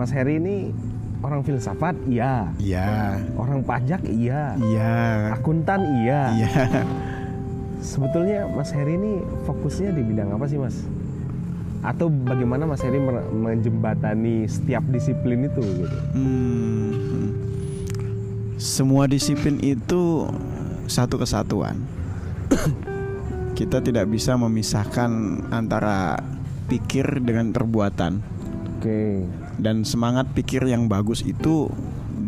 Mas Heri ini orang filsafat, iya. Iya. Orang pajak, iya. Iya. Akuntan, iya. Iya. Sebetulnya Mas Heri ini fokusnya di bidang apa sih, Mas? Atau bagaimana Mas Heri menjembatani setiap disiplin itu gitu? Hmm. Semua disiplin itu satu kesatuan. Kita tidak bisa memisahkan antara pikir dengan perbuatan. Oke. Dan semangat pikir yang bagus itu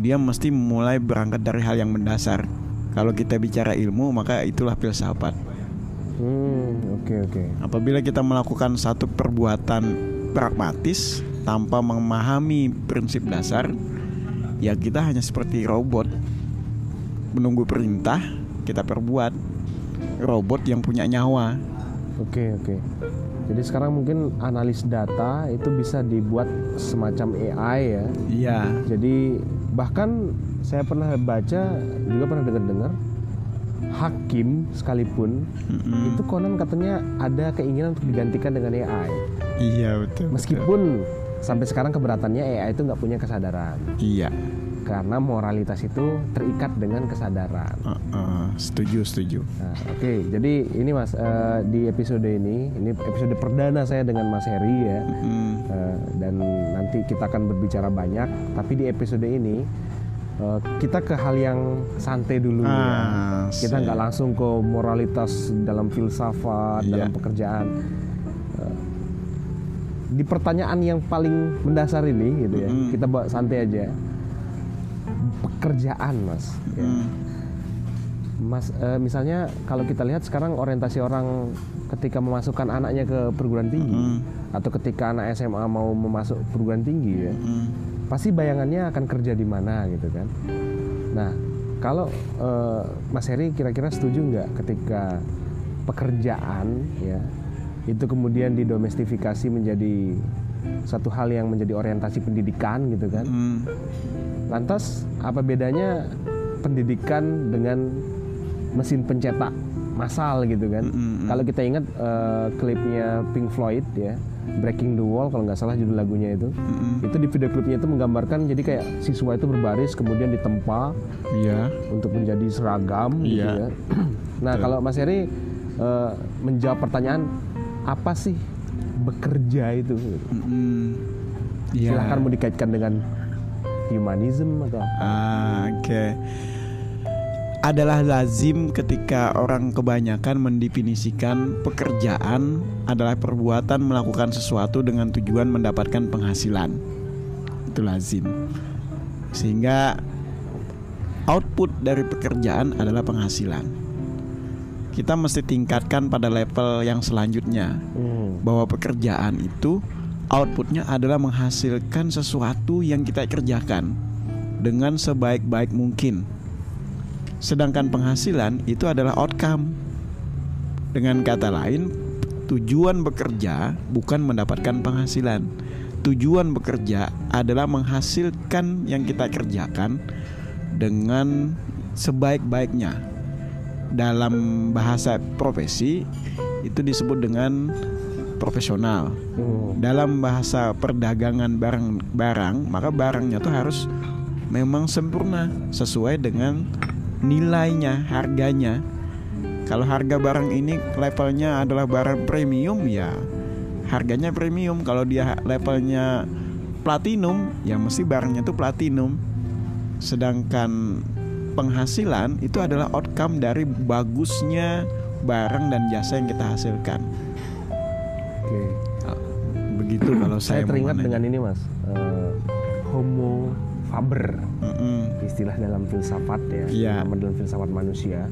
dia mesti mulai berangkat dari hal yang mendasar. Kalau kita bicara ilmu, maka itulah filsafat. Hmm, oke oke. Apabila kita melakukan satu perbuatan pragmatis tanpa memahami prinsip dasar, ya kita hanya seperti robot menunggu perintah kita perbuat. Robot yang punya nyawa. Oke oke. Jadi sekarang mungkin analis data itu bisa dibuat semacam AI ya. Iya. Jadi bahkan saya pernah baca juga pernah dengar-dengar hakim sekalipun Mm-mm. itu konon katanya ada keinginan untuk digantikan dengan AI. Iya betul. Meskipun sampai sekarang keberatannya AI itu nggak punya kesadaran Iya. Karena moralitas itu terikat dengan kesadaran. Uh-uh. Setuju setuju. Nah, Oke, jadi ini mas eh, di episode ini, ini episode perdana saya dengan Mas Heri ya, Mm. Eh, dan nanti kita akan berbicara banyak. Tapi di episode ini eh, kita ke hal yang santai dulu ya. Ah, Kita nggak langsung ke moralitas dalam filsafat, Iya. dalam pekerjaan. Eh, di pertanyaan yang paling mendasar ini, gitu ya, Mm-mm. kita bawa santai aja. Pekerjaan, mas. ya. Mm. Mas, eh, misalnya kalau kita lihat sekarang orientasi orang ketika memasukkan anaknya ke perguruan tinggi Mm. atau ketika anak SMA mau memasuk perguruan tinggi ya, Mm. pasti bayangannya akan kerja di mana gitu kan. Nah, kalau eh, Mas Heri kira-kira setuju nggak ketika pekerjaan ya itu kemudian didomestifikasi menjadi satu hal yang menjadi orientasi pendidikan gitu kan? Mm. Lantas apa bedanya pendidikan dengan mesin pencetak massal gitu kan? Mm-mm. Kalau kita ingat eh, klipnya Pink Floyd ya, Breaking the Wall kalau nggak salah judul lagunya itu, Mm-mm. itu di video klipnya itu menggambarkan jadi kayak siswa itu berbaris kemudian ditempa Iya. untuk menjadi seragam gitu Iya. ya. nah kalau Mas Heri eh, menjawab pertanyaan apa sih bekerja itu? Mm-mm. Iya. Silahkan mau dikaitkan dengan humanism atau apa? Ah, Oke. Adalah lazim ketika orang kebanyakan mendefinisikan pekerjaan adalah perbuatan melakukan sesuatu dengan tujuan mendapatkan penghasilan. Itu lazim. Sehingga output dari pekerjaan adalah penghasilan. Kita mesti tingkatkan pada level yang selanjutnya Hmm. bahwa pekerjaan itu outputnya adalah menghasilkan sesuatu yang kita kerjakan dengan sebaik-baik mungkin. Sedangkan penghasilan itu adalah outcome. Dengan kata lain, tujuan bekerja bukan mendapatkan penghasilan. Tujuan bekerja adalah menghasilkan yang kita kerjakan dengan sebaik-baiknya. Dalam bahasa profesi itu disebut dengan profesional. Hmm. Dalam bahasa perdagangan barang-barang, maka barangnya tuh harus memang sempurna sesuai dengan nilainya, harganya. Kalau harga barang ini levelnya adalah barang premium ya harganya premium. Kalau dia levelnya platinum ya mesti barangnya tuh platinum. Sedangkan penghasilan itu adalah outcome dari bagusnya barang dan jasa yang kita hasilkan. Oke. Begitu kalau Saya saya, teringat dengan ini mas, Eh, Homo faber, Mm-mm. istilah dalam filsafat ya, Iya. nama dalam filsafat manusia,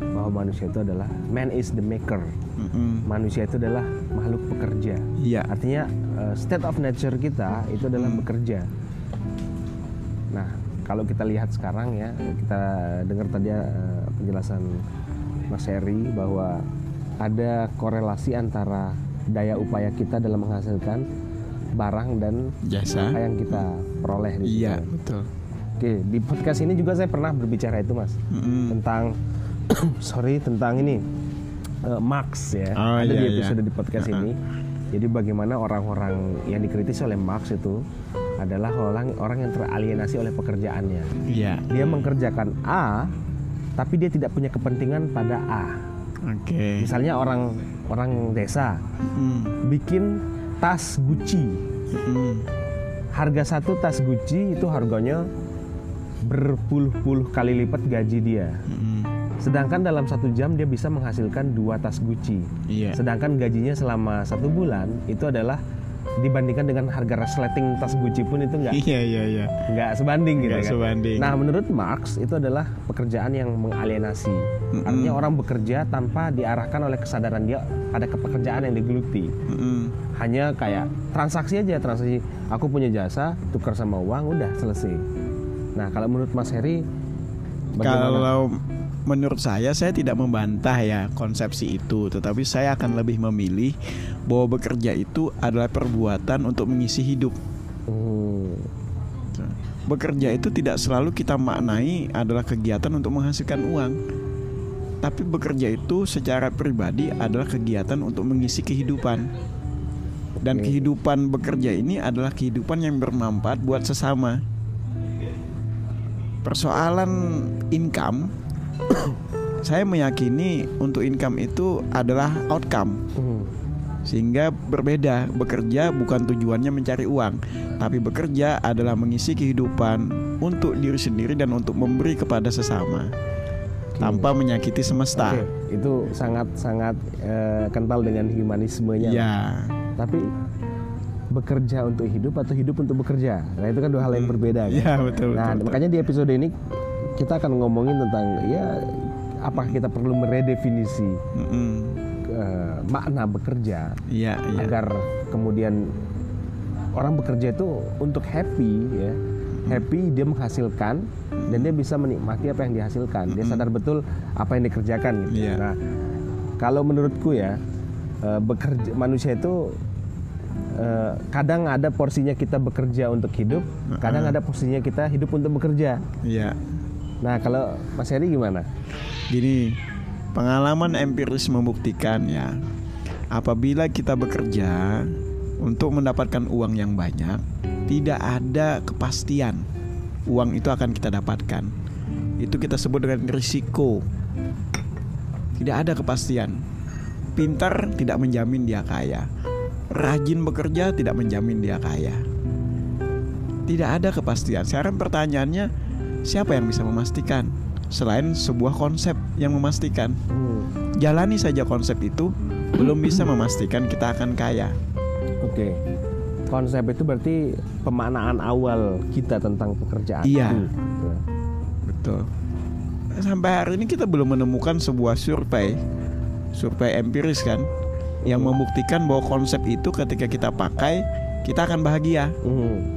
bahwa manusia itu adalah man is the maker, Mm-mm. manusia itu adalah makhluk pekerja. Iya. Artinya eh, state of nature kita itu adalah Hmm. bekerja. Nah, kalau kita lihat sekarang ya, kita dengar tadi eh, penjelasan Mas Heri bahwa ada korelasi antara daya upaya kita dalam menghasilkan barang dan Jasa. yang kita peroleh di Iya betul. Oke, di podcast ini juga saya pernah berbicara itu, Mas, Mm-mm. tentang sorry tentang ini eh, Marx ya. Oh, Ada di iya, iya. episode di podcast Uh-uh. ini. Jadi bagaimana orang-orang yang dikritis oleh Marx itu adalah orang orang yang teralienasi oleh pekerjaannya. Iya. Dia mengerjakan A, tapi dia tidak punya kepentingan pada A. Oke. Misalnya orang orang desa Mm, bikin tas Gucci. mm, Harga satu tas Gucci itu harganya berpuluh-puluh kali lipat gaji dia. mm. Sedangkan dalam satu jam dia bisa menghasilkan dua tas Gucci. Iya. Sedangkan gajinya selama satu bulan itu adalah dibandingkan dengan harga resleting tas Gucci pun itu nggak Iya iya iya. nggak sebanding gitu Nggak kan. sebanding. Nah menurut Marx itu adalah pekerjaan yang mengalienasi. Mm-mm. Artinya orang bekerja tanpa diarahkan oleh kesadaran dia pada kepekerjaan yang digeluti. Mm-mm. Hanya kayak transaksi aja transaksi. Aku punya jasa tukar sama uang udah selesai. Nah kalau menurut Mas Heri bagaimana? Kalau menurut saya saya tidak membantah ya konsepsi itu, tetapi saya akan lebih memilih bahwa bekerja itu adalah perbuatan untuk mengisi hidup. Hmm, Bekerja itu tidak selalu kita maknai adalah kegiatan untuk menghasilkan uang. Tapi bekerja itu secara pribadi adalah kegiatan untuk mengisi kehidupan. Dan kehidupan bekerja ini adalah kehidupan yang bermanfaat buat sesama. Persoalan income saya meyakini untuk income itu adalah outcome hmm, sehingga berbeda bekerja bukan tujuannya mencari uang tapi bekerja adalah mengisi kehidupan untuk diri sendiri dan untuk memberi kepada sesama tanpa menyakiti semesta Oke, itu sangat sangat eh, kental dengan humanismenya. ya Tapi bekerja untuk hidup atau hidup untuk bekerja. Nah, itu kan dua hal yang berbeda kan. ya betul Nah, betul, betul. makanya di episode ini kita akan ngomongin tentang ya apa kita perlu meredefinisi Mm-mm. eh, makna bekerja iya iya agar kemudian orang bekerja itu untuk happy ya. Happy dia menghasilkan dan dia bisa menikmati apa yang dihasilkan. Dia sadar betul apa yang dikerjakan gitu. Iya. Nah, kalau menurutku ya eh, bekerja manusia itu eh, kadang ada porsinya kita bekerja untuk hidup, kadang ada porsinya kita hidup untuk bekerja. iya Nah, kalau Mas Heri gimana? Gini, pengalaman empiris membuktikan ya, apabila kita bekerja untuk mendapatkan uang yang banyak, tidak ada kepastian uang itu akan kita dapatkan. Itu kita sebut dengan risiko. Tidak ada kepastian. Pintar tidak menjamin dia kaya. Rajin bekerja tidak menjamin dia kaya. Tidak ada kepastian. Sekarang pertanyaannya, siapa yang bisa memastikan? Selain sebuah konsep yang memastikan, Hmm, jalani saja konsep itu belum bisa memastikan kita akan kaya. Oke. Konsep itu berarti pemaknaan awal kita tentang pekerjaan. Iya. itu. Gitu. Betul. Sampai hari ini kita belum menemukan sebuah survei, survei empiris kan, yang membuktikan bahwa konsep itu ketika kita pakai kita akan bahagia. Hmm.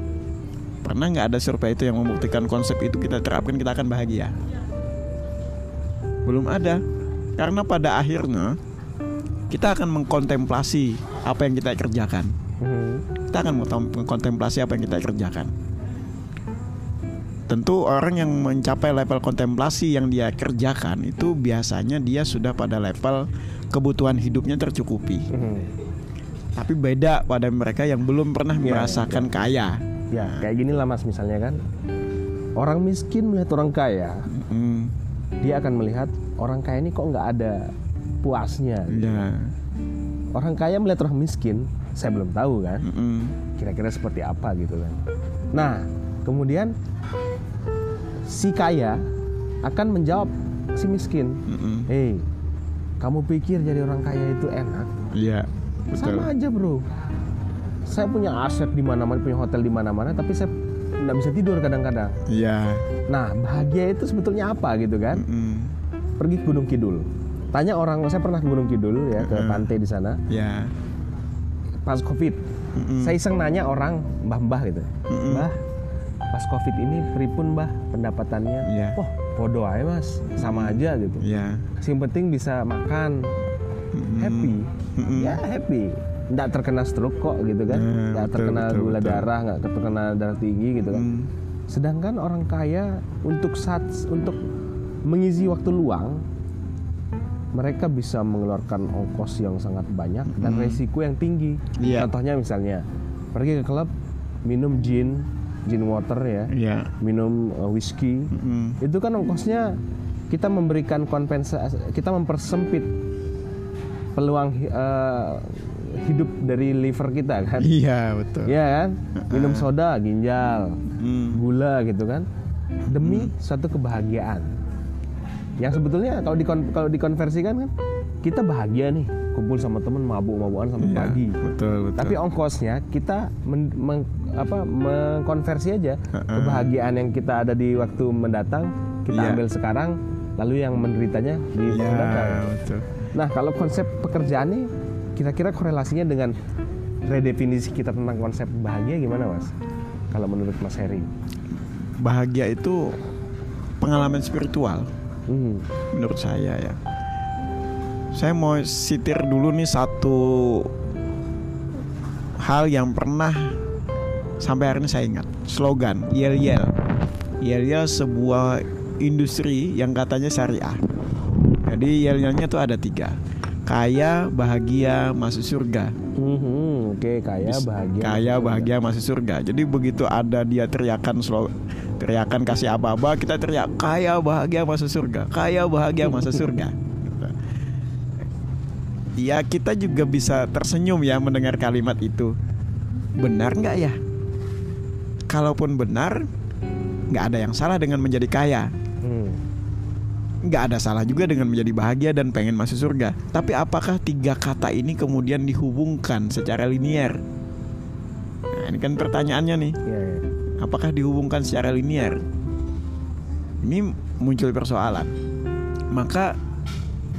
Pernah nggak ada survei itu yang membuktikan konsep itu kita terapkan kita akan bahagia? Belum ada. Karena pada akhirnya kita akan mengkontemplasi apa yang kita kerjakan. Hmm. Kita akan mengkontem- mengkontemplasi apa yang kita kerjakan. Tentu orang yang mencapai level kontemplasi yang dia kerjakan itu biasanya dia sudah pada level kebutuhan hidupnya tercukupi. Hmm. Tapi beda pada mereka yang belum pernah Iya, merasakan kaya. Ya, kayak gini lah Mas misalnya kan. Orang miskin melihat orang kaya, Mm, dia akan melihat orang kaya ini kok nggak ada puasnya. ya. Orang kaya melihat orang miskin, saya belum tahu kan. Mm-mm. Kira-kira seperti apa gitu kan. Nah, kemudian si kaya akan menjawab si miskin, Mm-mm. "Hei, kamu pikir jadi orang kaya itu enak? Iya, betul. Sama aja, Bro. Saya punya aset di mana-mana, punya hotel di mana-mana, tapi saya nggak bisa tidur kadang-kadang. Iya. Nah, bahagia itu sebetulnya apa gitu kan? Mm-mm. Pergi ke Gunung Kidul. Tanya orang, saya pernah ke Gunung Kidul ya, ke Mm-mm. pantai di sana Ya. pas Covid. Mm-mm. Saya iseng nanya orang, mbah-mbah gitu. Mm-mm. Mbah, pas Covid ini pripun, Mbah, pendapatannya? Iya. Wah, podo aja, Mas. Sama aja gitu. Ya. Yang penting bisa makan, Mm-mm. happy. Mm-mm. Ya, happy. Nggak terkena stroke kok gitu kan. Nah, Nggak terkena betul, gula betul. darah, nggak terkena darah tinggi gitu kan. Mm. Sedangkan orang kaya untuk saat untuk mengisi waktu luang mereka bisa mengeluarkan ongkos yang sangat banyak dan Mm. resiko yang tinggi. Iya. Contohnya misalnya pergi ke klub, minum gin gin water ya, Iya. minum uh, whisky, Mm-mm. itu kan ongkosnya kita memberikan kompensasi, kita mempersempit peluang eh, hidup dari liver kita kan, Iya betul. Iya kan, minum soda, ginjal, Mm. gula gitu kan, demi suatu kebahagiaan. Yang sebetulnya kalau dikon kalau dikonversikan kan, kita bahagia nih, kumpul sama temen mabuk-mabukan sampai Iya, pagi. Betul betul. Tapi ongkosnya kita men- meng- apa, mengkonversi aja kebahagiaan yang kita ada di waktu mendatang kita Iya. ambil sekarang, lalu yang menderitanya di Iya mendatang. betul. Nah kalau konsep pekerjaan ini kira-kira korelasinya dengan redefinisi kita tentang konsep bahagia gimana mas? Kalau menurut Mas Heri? Bahagia itu pengalaman spiritual Hmm. menurut saya ya. Saya mau sitir dulu nih satu hal yang pernah sampai hari ini saya ingat. Slogan Yel Yel. Yel Yel sebuah industri yang katanya syariah. Jadi Yel Yelnya tuh ada tiga. Kaya, bahagia, masuk surga. Mhm, Oke kaya Bis- bahagia. Kaya, bahagia, masuk surga. Jadi begitu ada dia teriakan slogan teriakan kasih apa-apa, kita teriak kaya, bahagia, masuk surga. Kaya, bahagia, masuk surga. Gitu. Ya kita juga bisa tersenyum ya mendengar kalimat itu. Benar nggak ya? Kalaupun benar, nggak ada yang salah dengan menjadi kaya. Nggak ada salah juga dengan menjadi bahagia dan pengen masuk surga. Tapi apakah tiga kata ini kemudian dihubungkan secara linier? Nah, ini kan pertanyaannya nih. Iya, iya. Apakah dihubungkan secara linier? Ini muncul persoalan. Maka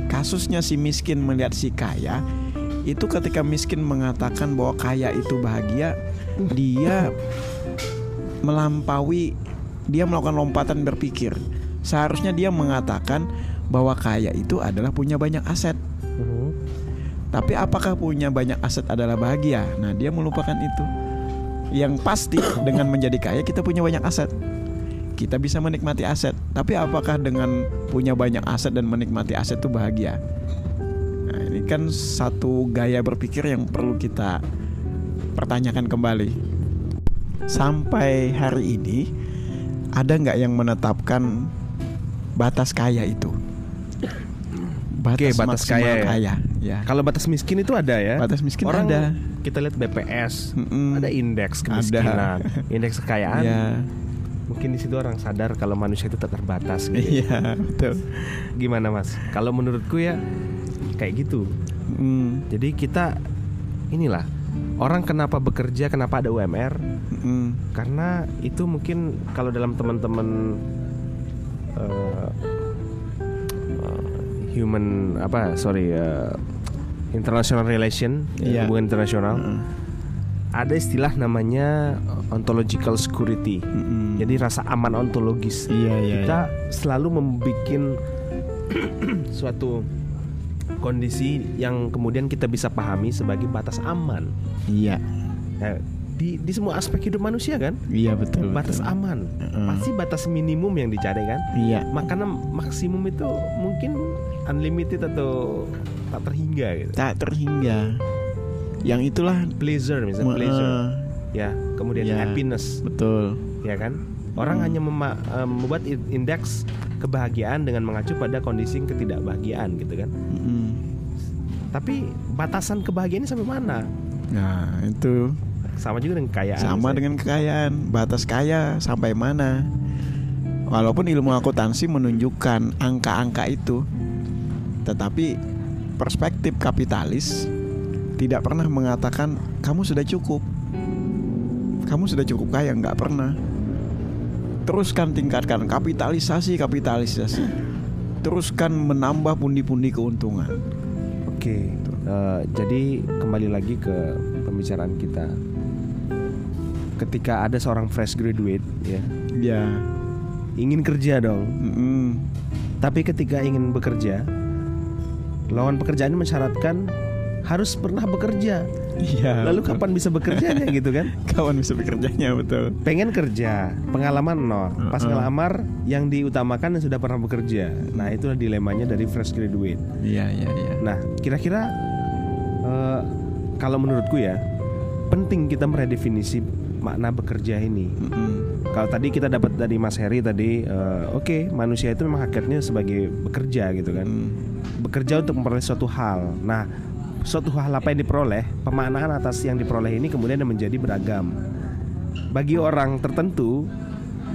kasusnya si miskin melihat si kaya itu ketika miskin mengatakan bahwa kaya itu bahagia, dia melampaui dia melakukan lompatan berpikir. Seharusnya dia mengatakan bahwa kaya itu adalah punya banyak aset. Mhm. Tapi apakah punya banyak aset adalah bahagia? Nah, dia melupakan itu. Yang pasti dengan menjadi kaya kita punya banyak aset. Kita bisa menikmati aset. Tapi apakah dengan punya banyak aset dan menikmati aset itu bahagia? Nah, ini kan satu gaya berpikir yang perlu kita pertanyakan kembali. Sampai hari ini ada nggak yang menetapkan batas kaya itu? Oke, batas kaya ya. kaya. Ya. Kalau batas miskin itu ada ya. Batas miskin Orang ada. kita lihat BPS, Mm-mm. ada indeks Ada. kemiskinan, indeks kekayaan. Ya, Mungkin di situ orang sadar kalau manusia itu tak terbatas gitu. iya betul. Gimana mas? Kalau menurutku ya kayak gitu. Mm, Jadi kita inilah orang kenapa bekerja, kenapa ada UMR? mm, Karena itu mungkin kalau dalam teman-teman eh, human apa sorry eh, international relation Iya. hubungan internasional mm, ada istilah namanya ontological security. mm. Jadi rasa aman ontologis. Iya iya. kita selalu membuat suatu kondisi yang kemudian kita bisa pahami sebagai batas aman. Iya. Nah, di di semua aspek hidup manusia kan, Iya betul. batas betul. aman. Heeh. Pasti batas minimum yang dicari kan. Iya. Makanya maksimum itu mungkin unlimited atau tak terhingga gitu. Tak terhingga. Yang itulah Pleasure misalnya me- pleasure, ya. Kemudian Ya. happiness, betul. ya kan. Orang Hmm. hanya mema- eh, membuat indeks kebahagiaan dengan mengacu pada kondisi ketidakbahagiaan gitu kan. Mm. Tapi batasan kebahagiaan ini sampai mana? Nah itu Sama juga dengan kekayaan. sama misalnya. dengan kekayaan. Batas kaya sampai mana? Walaupun ilmu akuntansi menunjukkan angka-angka itu, tetapi perspektif kapitalis tidak pernah mengatakan kamu sudah cukup. Kamu sudah cukup kaya, nggak pernah. Teruskan tingkatkan kapitalisasi, kapitalisasi. Teruskan menambah pundi-pundi keuntungan. Oke. eh, jadi kembali lagi ke pembicaraan kita. Ketika ada seorang fresh graduate, ya, Ya, ingin kerja dong. mm-mm. Tapi ketika ingin bekerja, lawan pekerjaan ini mensyaratkan harus pernah bekerja. iya. Lalu kapan bisa bekerjanya gitu kan? kawan bisa bekerjanya betul? Pengen kerja, pengalaman nol. Pas Uh-uh. ngelamar yang diutamakan yang sudah pernah bekerja. Nah, itulah dilemanya dari fresh graduate. Iya, iya, iya. Nah, kira-kira eh, kalau menurutku ya penting kita meredefinisi makna bekerja ini. Mm-mm. Kalau tadi kita dapat dari Mas Heri tadi, eh, oke manusia itu memang hakikatnya sebagai bekerja gitu kan, Mm. bekerja untuk memperoleh suatu hal. Nah, suatu hal apa yang diperoleh, pemaknaan atas yang diperoleh ini kemudian menjadi beragam. Bagi orang tertentu,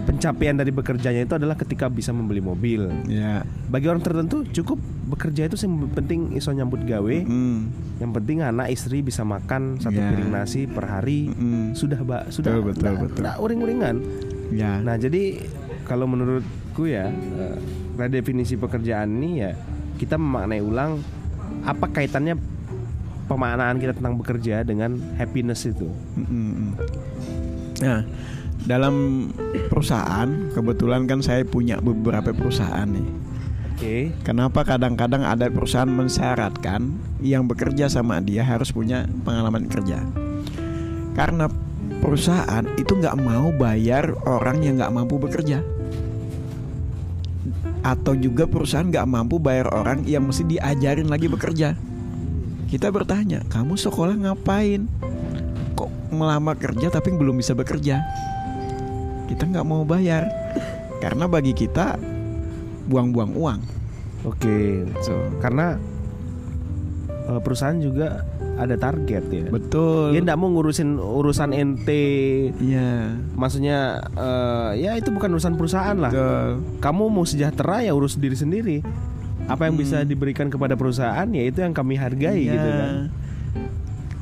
pencapaian dari bekerjanya itu adalah ketika bisa membeli mobil. Ya. Bagi orang tertentu cukup bekerja itu yang penting iso nyambut gawe, Mm. yang penting anak istri bisa makan satu Ya. piring nasi per hari. Mm-mm. Sudah, Mbak, sudah Betul, betul, nggak- betul. nggak uring-uringan. Ya. Nah, jadi kalau menurutku ya, eh, redefinisi pekerjaan ini ya kita memaknai ulang apa kaitannya pemaknaan kita tentang bekerja dengan happiness itu. Mm-mm. Nah, dalam perusahaan kebetulan kan saya punya beberapa perusahaan nih. Oke. Kenapa kadang-kadang ada perusahaan mensyaratkan yang bekerja sama dia harus punya pengalaman kerja? Karena perusahaan itu nggak mau bayar orang yang nggak mampu bekerja, atau juga perusahaan nggak mampu bayar orang yang mesti diajarin lagi bekerja. Kita bertanya, kamu sekolah ngapain? Kok melamar kerja tapi belum bisa bekerja? Kita nggak mau bayar karena bagi kita buang-buang uang. Oke. So, Karena eh, perusahaan juga ada target ya. betul. Dia tidak mau ngurusin urusan ente. Iya. Maksudnya eh, ya itu bukan urusan perusahaan lah. Betul. Kamu mau sejahtera ya urus diri sendiri. Apa yang Hmm. bisa diberikan kepada perusahaan ya itu yang kami hargai Iya. gitu kan.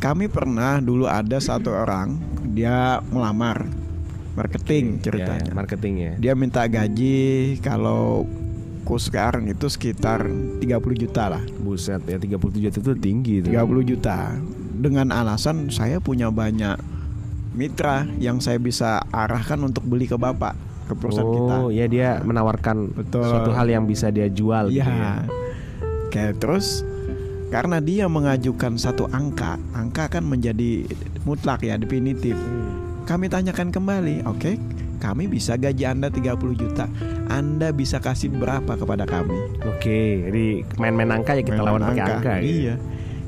Kami pernah dulu ada satu orang dia melamar marketing Ya, ceritanya. marketing ya. Dia minta gaji kalau ku sekarang itu sekitar 30 juta lah. Buset ya 37 juta itu tinggi itu. 30 juta. Dengan alasan saya punya banyak mitra yang saya bisa arahkan untuk beli ke Bapak ke perusahaan kita. Oh, ya dia menawarkan Betul. suatu hal yang bisa dia jual gitu ya. Iya. Kayak terus karena dia mengajukan satu angka, angka kan menjadi mutlak ya, definitif. Kami tanyakan kembali, oke, kami bisa gaji Anda 30 juta. Anda bisa kasih berapa kepada kami? Oke, jadi main-main angka ya kita Main lawan pakai angka. ya. Iya.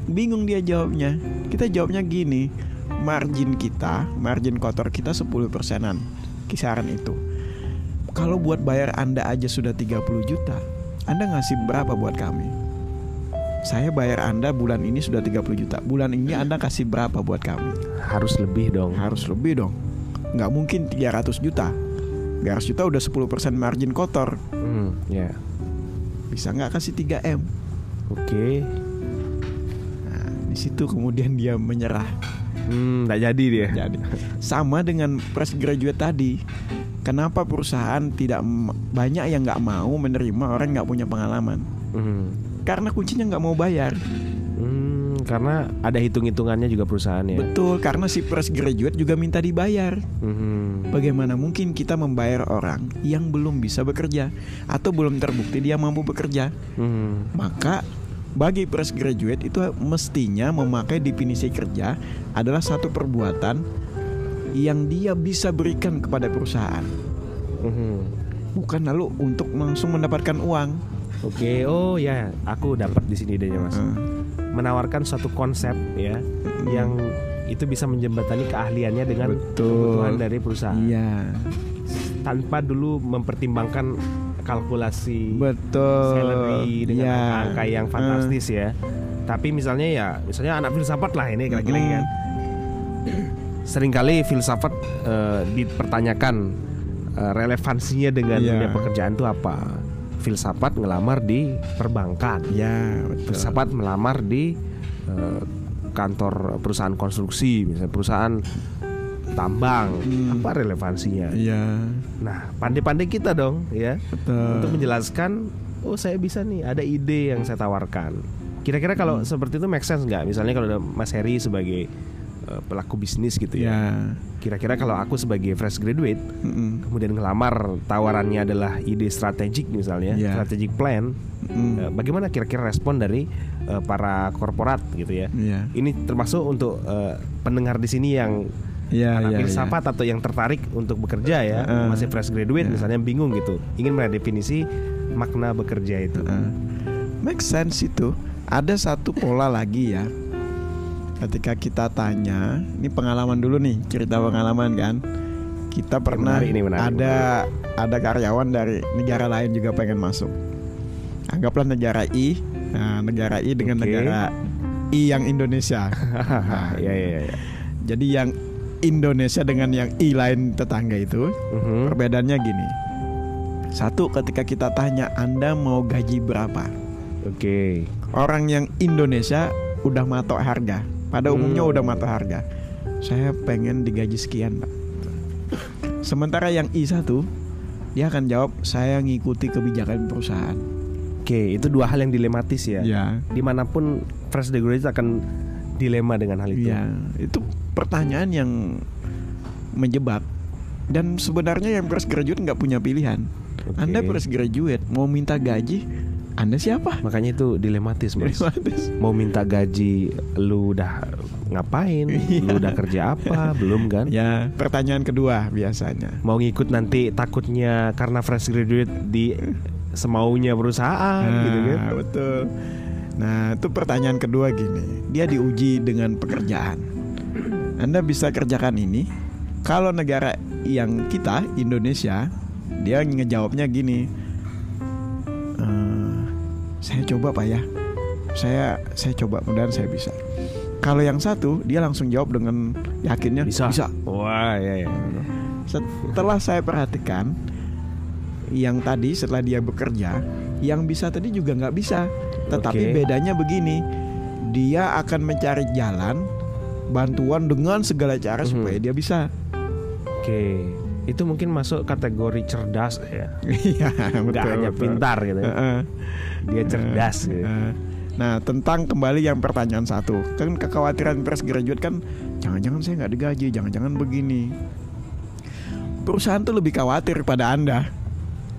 Bingung dia jawabnya. Kita jawabnya gini, margin kita, margin kotor kita 10 persenan, kisaran itu. Kalau buat bayar Anda aja sudah 30 juta, Anda ngasih berapa buat kami? Saya bayar Anda bulan ini sudah 30 juta. Bulan ini Anda kasih berapa buat kami? Harus lebih dong. Harus lebih dong. Nggak mungkin 300 juta. 300 juta udah 10% margin kotor. Hmm, ya. Bisa nggak kasih 3M? Oke. Nah, di situ kemudian dia menyerah. Hmm, nggak jadi dia. Jadi sama dengan fresh graduate tadi. Kenapa perusahaan tidak m- banyak yang nggak mau menerima orang nggak punya pengalaman? Hmm. Karena kuncinya nggak mau bayar. Karena ada hitung-hitungannya juga perusahaan ya. Betul, karena si fresh graduate juga minta dibayar. Hmm. Bagaimana mungkin kita membayar orang yang belum bisa bekerja atau belum terbukti dia mampu bekerja? Hmm. Maka bagi fresh graduate itu mestinya memakai definisi kerja adalah satu perbuatan yang dia bisa berikan kepada perusahaan, Hmm. bukan lalu untuk langsung mendapatkan uang. Oke, oh ya, aku dapat di sini idenya mas. Hmm. Menawarkan suatu konsep ya, yang itu bisa menjembatani keahliannya dengan Betul. kebutuhan dari perusahaan, Iya, tanpa dulu mempertimbangkan kalkulasi betul. salary dengan Iya. angka yang fantastis ya. Tapi misalnya ya, misalnya anak filsafat lah ini kira-kira Mm. kan. Seringkali filsafat eh, dipertanyakan eh, relevansinya dengan Iya. dunia pekerjaan itu apa? Filsafat ngelamar di perbankan. Ya, betul. Filsafat melamar di eh, kantor perusahaan konstruksi, misalnya perusahaan tambang. Hmm. Apa relevansinya? Iya, Nah, pandai-pandai kita dong ya betul. untuk menjelaskan oh saya bisa nih ada ide yang saya tawarkan kira-kira kalau Hmm. seperti itu make sense nggak misalnya kalau ada Mas Heri sebagai pelaku bisnis gitu ya Ya. kira-kira kalau aku sebagai fresh graduate Mm-mm. kemudian ngelamar tawarannya adalah ide strategik misalnya Ya. strategic plan Mm. eh, bagaimana kira-kira respon dari eh, para korporat gitu ya Iya. ini termasuk untuk eh, pendengar di sini yang Iya, anak iya, filsafat atau yang tertarik untuk bekerja ya Heeh. masih fresh graduate Ya. misalnya bingung gitu ingin meredefinisi makna bekerja itu Heeh. Make sense itu. Ada satu pola lagi ya. Ketika kita tanya, ini pengalaman dulu nih, cerita pengalaman kan. Kita pernah menarik, ini menarik, ada ada karyawan dari negara lain juga pengen masuk. Anggaplah negara I, nah, negara I dengan Oke. negara I yang Indonesia. Hahaha, ya ya ya. Jadi yang Indonesia dengan yang I lain tetangga itu Mhm. perbedaannya gini. Satu ketika kita tanya Anda mau gaji berapa? Oke. Orang yang Indonesia udah matok harga. Pada umumnya Hmm. udah matok harga. Saya pengen digaji sekian, Pak. Sementara yang I1 dia akan jawab saya ngikuti kebijakan perusahaan. Oke, itu dua hal yang dilematis ya. Ya. Di mana pun fresh graduate akan dilema dengan hal itu. Iya, itu pertanyaan yang menjebak. Dan sebenarnya yang fresh graduate nggak punya pilihan. Oke. Anda fresh graduate mau minta gaji, Anda siapa? Makanya itu dilematis, Mas. Dilematis. Mau minta gaji lu udah ngapain? Iya. Lu udah kerja apa? Belum kan? Ya, pertanyaan kedua biasanya. Mau ngikut nanti takutnya karena fresh graduate di semaunya perusahaan gitu kan. Nah, betul. Nah, itu pertanyaan kedua gini. Dia diuji dengan pekerjaan. Anda bisa kerjakan ini. Kalau negara yang kita Indonesia, dia ngejawabnya gini. "Eh, saya coba pak ya. Saya saya coba mudahan saya bisa. Kalau yang satu dia langsung jawab dengan yakinnya Bisa. bisa. Wah, ya ya. Setelah saya perhatikan yang tadi setelah dia bekerja, yang bisa tadi juga nggak bisa. Tetapi Oke. bedanya begini, dia akan mencari jalan bantuan dengan segala cara Mhm. supaya dia bisa. Oke. Itu mungkin masuk kategori cerdas ya. Iya, Enggak hanya pintar gitu. ya. Heeh. Dia cerdas gitu. Heeh. Nah, tentang kembali yang pertanyaan satu, kan kekhawatiran fresh graduate kan, jangan-jangan saya nggak digaji, jangan-jangan begini. Perusahaan tuh lebih khawatir pada anda.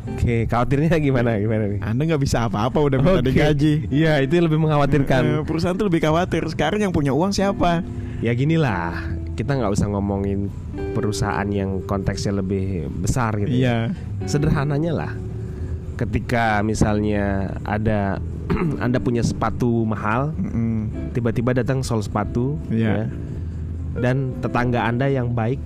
Oke, khawatirnya gimana gimana nih? Anda nggak bisa apa-apa udah minta Oke. digaji. Iya, itu lebih mengkhawatirkan. perusahaan tuh lebih khawatir. Sekarang yang punya uang siapa? ya gini lah, kita nggak usah ngomongin perusahaan yang konteksnya lebih besar gitu. ya. Iya. Sederhananya lah, ketika misalnya ada Anda punya sepatu mahal, Mm-mm. tiba-tiba datang sol sepatu, Iya. ya, dan tetangga Anda yang baik,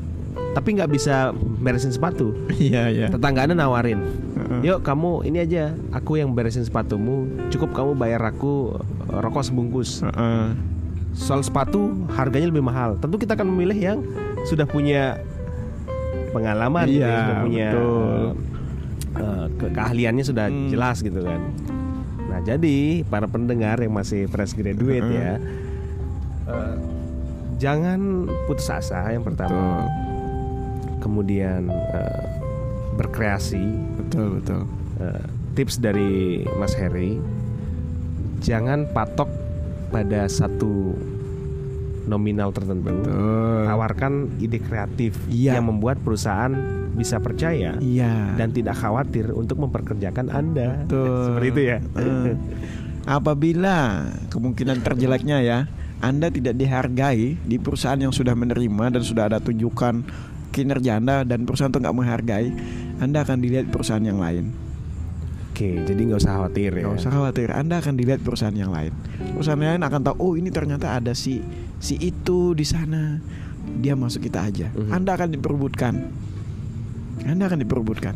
tapi nggak bisa beresin sepatu. Iya iya. Tetangga Anda nawarin, Heeh. yuk kamu ini aja, aku yang beresin sepatumu, cukup kamu bayar aku eh, rokok sebungkus. Heeh. Soal sepatu harganya lebih mahal. Tentu kita akan memilih yang sudah punya pengalaman, gitu ya, Iya, sudah punya betul. eh, ke- keahliannya sudah Hmm. jelas gitu kan. Nah jadi para pendengar yang masih fresh graduate Heeh. ya, eh, jangan putus asa yang pertama. Betul. Kemudian eh, berkreasi. Betul betul. Eh, tips dari Mas Heri, jangan patok pada satu nominal tertentu. Betul. Tawarkan ide kreatif Iya. yang membuat perusahaan bisa percaya Iya. dan tidak khawatir untuk memperkerjakan Anda. Betul. Seperti itu ya. Eh, apabila kemungkinan terjeleknya ya, Anda tidak dihargai di perusahaan yang sudah menerima dan sudah ada tunjukkan kinerja Anda dan perusahaan itu nggak menghargai, Anda akan dilihat perusahaan yang lain. Oke, jadi nggak usah khawatir ya. Gak usah khawatir, Anda akan dilihat perusahaan yang lain. Perusahaan yang lain akan tahu, oh ini ternyata ada si si itu di sana. Dia masuk kita aja. Mhm. Anda akan diperbutkan. Anda akan diperbutkan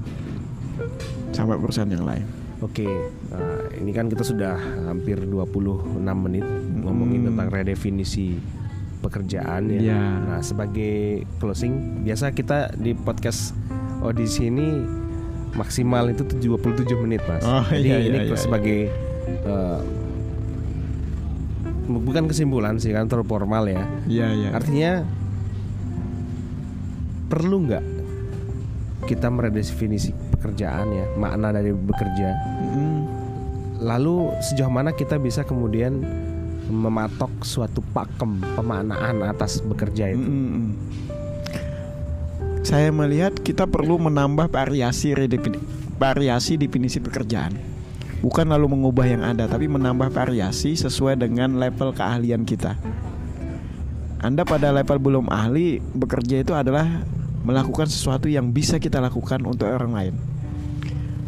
sama perusahaan yang lain. Oke, nah, ini kan kita sudah hampir 26 menit ngomongin Hmm. tentang redefinisi pekerjaan ya. Iya. Nah, sebagai closing, biasa kita di podcast audisi ini maksimal itu 27 menit, Mas. Oh, Jadi iya, ini iya, iya, sebagai eh, bukan kesimpulan sih kan terlalu formal ya. Iya iya. Artinya perlu nggak kita meredefinisi pekerjaan ya, makna dari bekerja. Mm, Lalu sejauh mana kita bisa kemudian mematok suatu pakem pemaknaan atas bekerja itu? mm, mm. Saya melihat kita perlu menambah variasi redefini- variasi definisi pekerjaan. Bukan lalu mengubah yang ada, tapi menambah variasi sesuai dengan level keahlian kita. Anda pada level belum ahli, bekerja itu adalah melakukan sesuatu yang bisa kita lakukan untuk orang lain.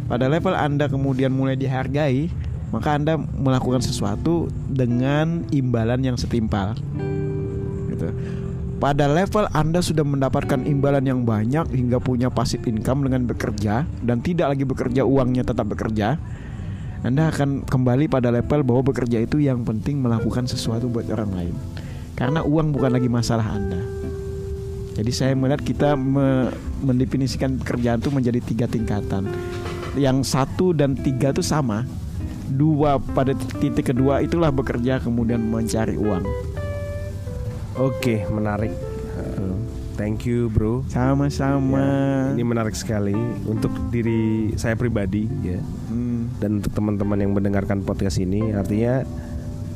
Pada level Anda kemudian mulai dihargai, maka Anda melakukan sesuatu dengan imbalan yang setimpal. gitu. Pada level Anda sudah mendapatkan imbalan yang banyak hingga punya passive income dengan bekerja dan tidak lagi bekerja uangnya tetap bekerja. Anda akan kembali pada level bahwa bekerja itu yang penting melakukan sesuatu buat orang lain. Karena uang bukan lagi masalah Anda. Jadi saya melihat kita me- mendefinisikan pekerjaan itu menjadi tiga tingkatan. Yang satu dan tiga itu sama. Dua pada titik kedua itulah bekerja kemudian mencari uang. Oke, menarik. Uh, Thank you, bro. Sama-sama. Ya, ini menarik sekali untuk diri saya pribadi, ya, Hmm, dan untuk teman-teman yang mendengarkan podcast ini. Artinya,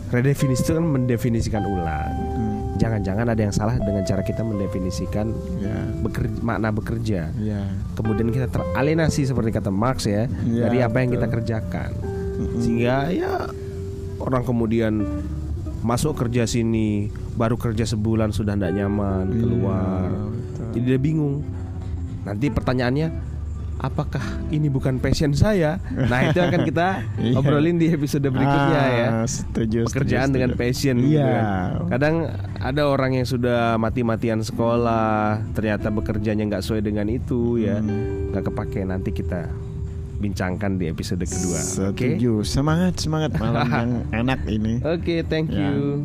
redefinisi itu kan mendefinisikan ulang. hmm, Jangan-jangan ada yang salah dengan cara kita mendefinisikan ya, bekerja, makna bekerja. ya. Kemudian kita teralienasi seperti kata Marx ya, Ya, dari apa yang kita kerjakan. Mm-mm. Sehingga ya orang kemudian masuk kerja sini baru kerja sebulan sudah tidak nyaman Iya, keluar. Jadi dia bingung. Nanti pertanyaannya apakah ini bukan passion saya? Nah, itu akan kita Iya. obrolin di episode berikutnya Ah, ya. Setuju. Pekerjaan setuju, dengan setuju. passion gitu Iya. kan. Kadang ada orang yang sudah mati-matian sekolah, ternyata bekerjanya nggak sesuai dengan itu ya. Hmm. nggak kepake nanti kita bincangkan di episode kedua. Oke. Setuju. Semangat, semangat malam yang enak ini. Oke, thank Ya. you.